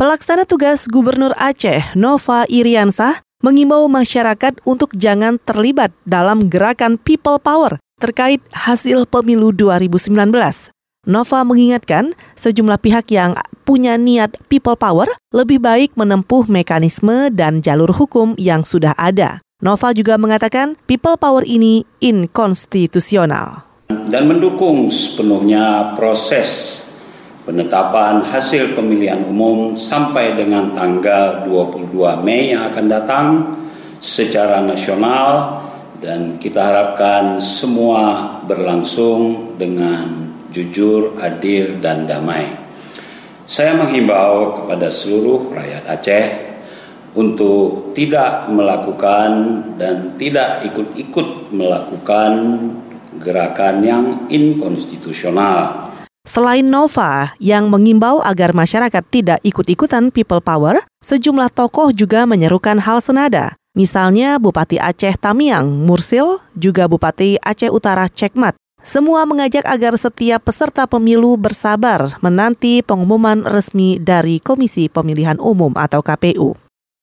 Pelaksana tugas Gubernur Aceh, Nova Iriansah, mengimbau masyarakat untuk jangan terlibat dalam gerakan People Power terkait hasil pemilu 2019. Nova mengingatkan sejumlah pihak yang punya niat people power lebih baik menempuh mekanisme dan jalur hukum yang sudah ada. Nova juga mengatakan people power ini inkonstitusional. Dan mendukung sepenuhnya proses penetapan hasil pemilihan umum sampai dengan tanggal 22 Mei yang akan datang secara nasional dan kita harapkan semua berlangsung dengan jujur, adil, dan damai. Saya menghimbau kepada seluruh rakyat Aceh untuk tidak melakukan dan tidak ikut-ikut melakukan gerakan yang inkonstitusional Selain Nova yang mengimbau agar masyarakat tidak ikut-ikutan people power, sejumlah tokoh juga menyerukan hal senada. Misalnya Bupati Aceh Tamiang, Mursil, juga Bupati Aceh Utara Cekmat. Semua mengajak agar setiap peserta pemilu bersabar menanti pengumuman resmi dari Komisi Pemilihan Umum atau KPU.